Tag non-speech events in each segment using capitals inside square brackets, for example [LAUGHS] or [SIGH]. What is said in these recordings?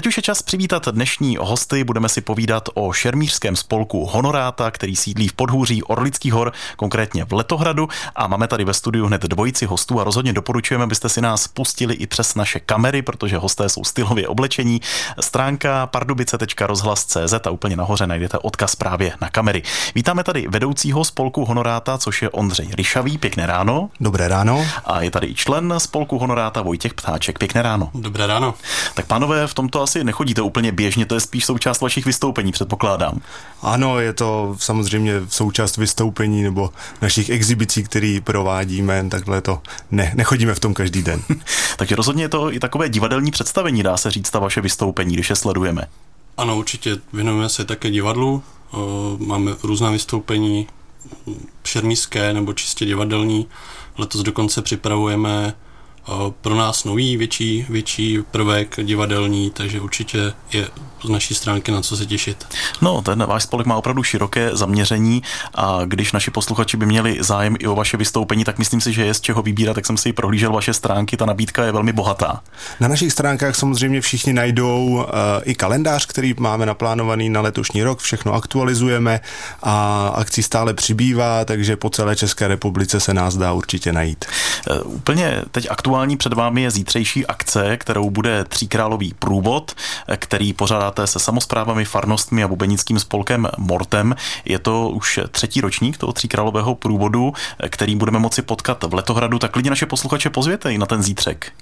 Teď už je čas přivítat dnešní hosty. Budeme si povídat o šermířském spolku Honoráta, který sídlí v podhůří Orlických hor, konkrétně v Letohradu. A máme tady ve studiu hned dvojici hostů a rozhodně doporučujeme, abyste si nás pustili i přes naše kamery, protože hosté jsou stylově oblečení. Stránka pardubice.rozhlas.cz a úplně nahoře najdete odkaz právě na kamery. Vítáme tady vedoucího spolku Honoráta, což je Ondřej Ryšavý. Pěkné ráno. Dobré ráno. A je tady i člen spolku Honoráta Vojtěch Ptáček. Pěkné ráno. Dobré ráno. Tak pánové, v tomto asi nechodíte úplně běžně, to je spíš součást vašich vystoupení, předpokládám. Ano, je to samozřejmě součást vystoupení nebo našich exibicí, které provádíme, takhle to ne, nechodíme v tom každý den. [LAUGHS] Takže rozhodně je to i takové divadelní představení, dá se říct, ta vaše vystoupení, když je sledujeme. Ano, určitě věnujeme se také divadlu, máme různá vystoupení, šermířské nebo čistě divadelní. Letos dokonce připravujeme pro nás nový, větší, větší prvek divadelní, takže určitě je z naší stránky na co se těšit. No, ten váš spolek má opravdu široké zaměření a když naši posluchači by měli zájem i o vaše vystoupení, tak myslím si, že je z čeho vybírat, tak jsem si prohlížel vaše stránky, ta nabídka je velmi bohatá. Na našich stránkách samozřejmě všichni najdou uh, i kalendář, který máme naplánovaný na letošní rok, všechno aktualizujeme a akcí stále přibývá, takže po celé České republice se nás dá určitě najít. Uh, úplně teď aktuální před vámi je zítřejší akce, kterou bude Tříkrálový průvod, který pořádá spolupracujete se samozprávami, farnostmi a bubenickým spolkem Mortem. Je to už třetí ročník toho tříkrálového průvodu, který budeme moci potkat v Letohradu, tak klidně naše posluchače pozvěte i na ten zítřek.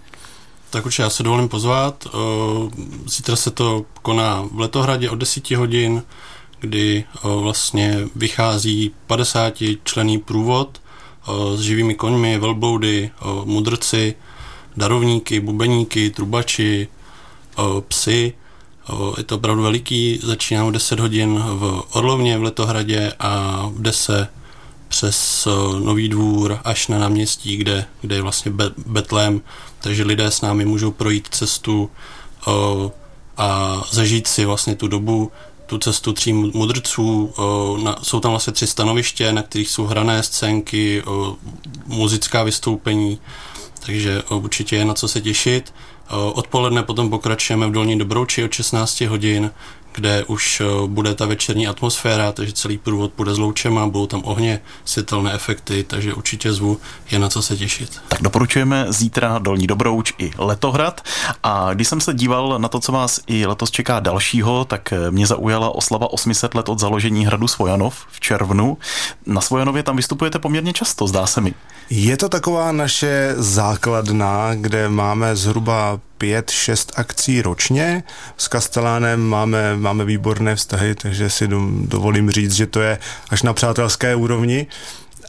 Tak určitě já se dovolím pozvat. Zítra se to koná v Letohradě od 10 hodin, kdy vlastně vychází 50 člený průvod s živými koňmi, velbloudy, mudrci, darovníky, bubeníky, trubači, psy. Je to opravdu veliký, začíná v 10 hodin v Orlovně v Letohradě a jde se přes Nový dvůr až na náměstí, kde, kde je vlastně Betlém, takže lidé s námi můžou projít cestu a zažít si vlastně tu dobu, tu cestu tří mudrců. Jsou tam vlastně tři stanoviště, na kterých jsou hrané scénky, muzická vystoupení, takže určitě je na co se těšit. Odpoledne potom pokračujeme v Dolní Dobrouči od 16 hodin, kde už bude ta večerní atmosféra, takže celý průvod bude s loučema, budou tam ohně, světelné efekty, takže určitě zvu, je na co se těšit. Tak doporučujeme zítra Dolní Dobrouč i Letohrad. A když jsem se díval na to, co vás i letos čeká dalšího, tak mě zaujala oslava 800 let od založení hradu Svojanov v červnu. Na Svojanově tam vystupujete poměrně často, zdá se mi. Je to taková naše základna, kde máme zhruba pět, šest akcí ročně. S Kastelánem máme, máme výborné vztahy, takže si dovolím říct, že to je až na přátelské úrovni.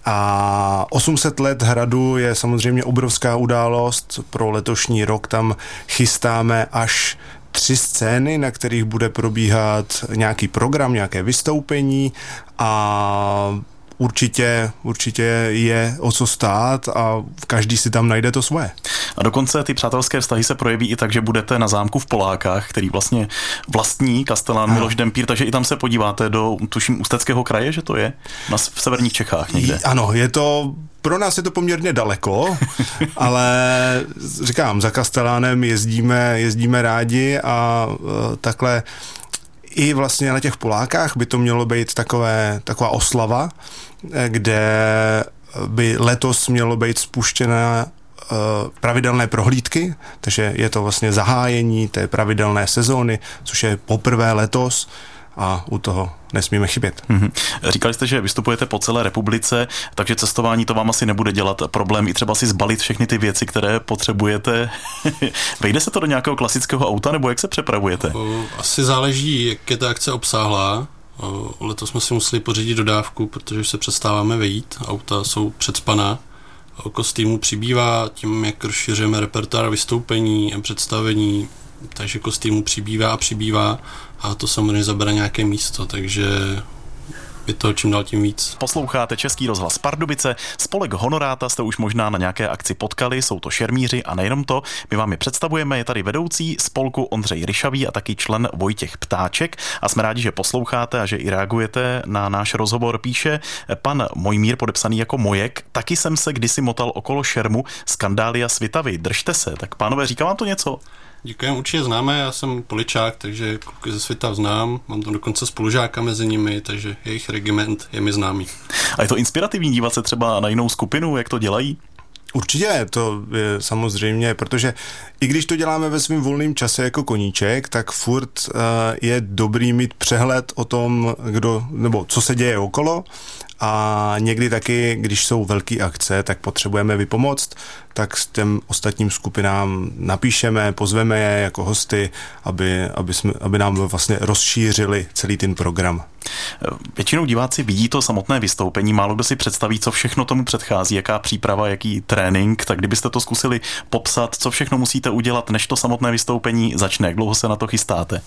A 800 let hradu je samozřejmě obrovská událost. Pro letošní rok tam chystáme až tři scény, na kterých bude probíhat nějaký program, nějaké vystoupení a určitě, určitě je o co stát a každý si tam najde to svoje. A dokonce ty přátelské vztahy se projeví i tak, že budete na zámku v Polákách, který vlastně vlastní Kastelán Miloš Dempír, takže i tam se podíváte do, tuším, Ústeckého kraje, že to je? Na, v severních Čechách někde. Ano, je to pro nás je to poměrně daleko, [LAUGHS] ale říkám, za Kastelánem jezdíme, jezdíme rádi a uh, takhle i vlastně na těch Polákách by to mělo být takové, taková oslava, eh, kde by letos mělo být spuštěna eh, pravidelné prohlídky, takže je to vlastně zahájení té pravidelné sezóny, což je poprvé letos a u toho nesmíme chybět. Mm-hmm. Říkali jste, že vystupujete po celé republice, takže cestování to vám asi nebude dělat problém i třeba si zbalit všechny ty věci, které potřebujete. [LAUGHS] Vejde se to do nějakého klasického auta, nebo jak se přepravujete? Asi záleží, jak je ta akce obsáhlá. Letos jsme si museli pořídit dodávku, protože se přestáváme vejít. Auta jsou předspaná. Kostýmů přibývá tím, jak rozšiřujeme repertoár vystoupení a představení, takže kostýmů přibývá a přibývá a to samozřejmě zabere nějaké místo, takže je to čím dál tím víc. Posloucháte Český rozhlas Pardubice, spolek Honoráta jste už možná na nějaké akci potkali, jsou to šermíři a nejenom to, my vám je představujeme, je tady vedoucí spolku Ondřej Ryšavý a taky člen Vojtěch Ptáček a jsme rádi, že posloucháte a že i reagujete na náš rozhovor. Píše pan Mojmír, podepsaný jako Mojek, taky jsem se kdysi motal okolo šermu Skandália Svitavy, držte se. Tak pánové, říká vám to něco? Děkujem, určitě známe, já jsem poličák, takže kluky ze světa znám, mám tam dokonce spolužáka mezi nimi, takže jejich regiment je mi známý. A je to inspirativní dívat se třeba na jinou skupinu, jak to dělají? Určitě, to je samozřejmě, protože i když to děláme ve svém volném čase jako koníček, tak furt uh, je dobrý mít přehled o tom, kdo, nebo co se děje okolo a někdy taky, když jsou velké akce, tak potřebujeme vypomoct, tak s těm ostatním skupinám napíšeme, pozveme je jako hosty, aby, aby, jsme, aby nám vlastně rozšířili celý ten program. Většinou diváci vidí to samotné vystoupení, málo kdo si představí, co všechno tomu předchází, jaká příprava, jaký trénink, tak kdybyste to zkusili popsat, co všechno musíte udělat, než to samotné vystoupení začne, jak dlouho se na to chystáte?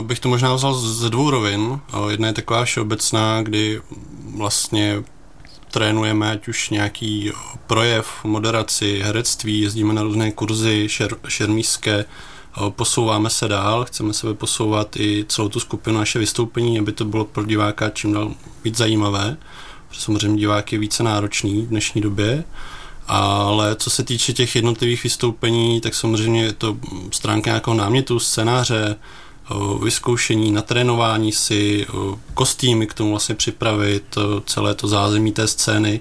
Bych to možná vzal ze dvou rovin. Jedna je taková všeobecná, kdy vlastně trénujeme ať už nějaký projev, moderaci, herectví, jezdíme na různé kurzy šer, šermířské, posouváme se dál, chceme se posouvat i celou tu skupinu naše vystoupení, aby to bylo pro diváka čím dál víc zajímavé, protože samozřejmě divák je více náročný v dnešní době, ale co se týče těch jednotlivých vystoupení, tak samozřejmě je to stránka nějakého námětu, scénáře, vyzkoušení, natrénování si, kostýmy k tomu vlastně připravit, celé to zázemí té scény.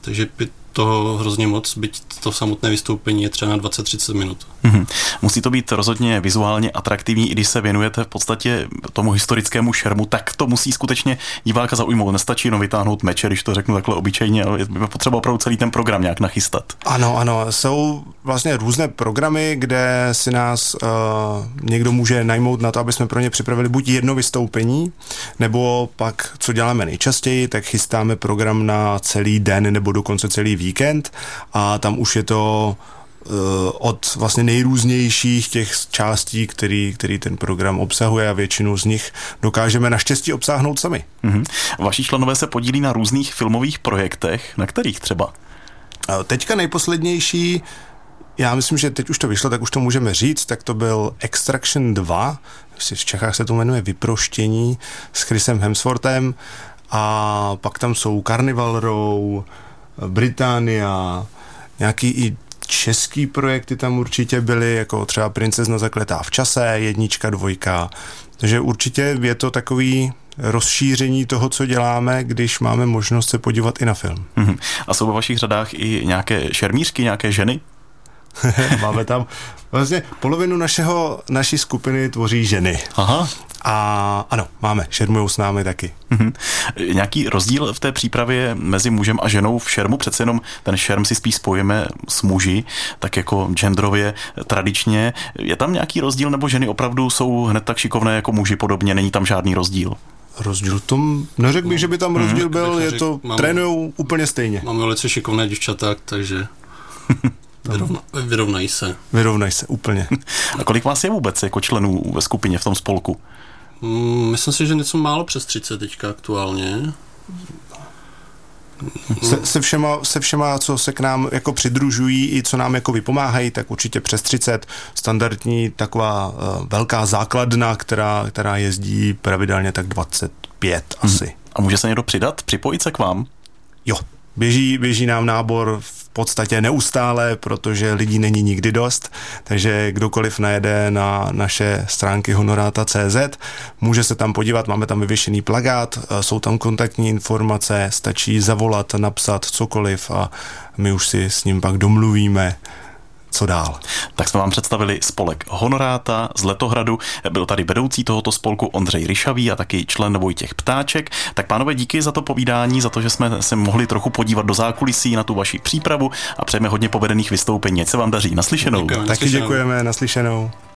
Takže toho hrozně moc, byť to samotné vystoupení je třeba na 20-30 minut. Mm-hmm. Musí to být rozhodně vizuálně atraktivní, i když se věnujete v podstatě tomu historickému šermu, tak to musí skutečně diváka zaujmout. Nestačí jenom vytáhnout meče, když to řeknu takhle obyčejně, ale je potřeba opravdu celý ten program nějak nachystat. Ano, ano, jsou vlastně různé programy, kde si nás uh, někdo může najmout na to, aby jsme pro ně připravili buď jedno vystoupení, nebo pak, co děláme nejčastěji, tak chystáme program na celý den nebo dokonce celý víkend a tam už je to eh, od vlastně nejrůznějších těch částí, který, který ten program obsahuje a většinu z nich dokážeme naštěstí obsáhnout sami. Mm-hmm. Vaši členové se podílí na různých filmových projektech, na kterých třeba? Teďka nejposlednější, já myslím, že teď už to vyšlo, tak už to můžeme říct, tak to byl Extraction 2, v Čechách se to jmenuje Vyproštění s Chrisem Hemsworthem a pak tam jsou Carnival Row, Británia, nějaký i český projekty tam určitě byly, jako třeba Princezna zakletá v čase, jednička, dvojka. Takže určitě je to takový rozšíření toho, co děláme, když máme možnost se podívat i na film. Mm-hmm. A jsou ve vašich řadách i nějaké šermířky, nějaké ženy? [LAUGHS] máme tam vlastně polovinu našeho, naší skupiny tvoří ženy. Aha. A ano, máme, šermujou s námi taky. Mm-hmm. Nějaký rozdíl v té přípravě mezi mužem a ženou v šermu? Přece jenom ten šerm si spíš spojíme s muži, tak jako genderově, tradičně. Je tam nějaký rozdíl, nebo ženy opravdu jsou hned tak šikovné jako muži podobně? Není tam žádný rozdíl? Rozdíl tom, neřekl bych, že by tam mhm. rozdíl byl, je to, trénujou úplně stejně. Máme velice šikovné děvčata, takže [LAUGHS] Vyrovna, vyrovnají se. Vyrovnají se, úplně. A kolik vás je vůbec jako členů ve skupině v tom spolku? Mm, myslím si, že něco málo přes 30 teďka aktuálně. Se, se, všema, se všema, co se k nám jako přidružují i co nám jako vypomáhají, tak určitě přes 30. Standardní taková uh, velká základna, která, která jezdí pravidelně tak 25 hmm. asi. A může se někdo přidat, připojit se k vám? Jo, běží, běží nám nábor v podstatě neustále, protože lidí není nikdy dost, takže kdokoliv najede na naše stránky honorata.cz, může se tam podívat, máme tam vyvěšený plagát, e, jsou tam kontaktní informace, stačí zavolat, napsat cokoliv a my už si s ním pak domluvíme, co dál. Tak jsme vám představili spolek Honoráta z Letohradu. Byl tady vedoucí tohoto spolku Ondřej Ryšavý a taky člen Vojtěch Ptáček. Tak pánové, díky za to povídání, za to, že jsme se mohli trochu podívat do zákulisí na tu vaši přípravu a přejeme hodně povedených vystoupení. Ať se vám daří. Naslyšenou. Děkujeme, taky děkujeme, naslyšenou.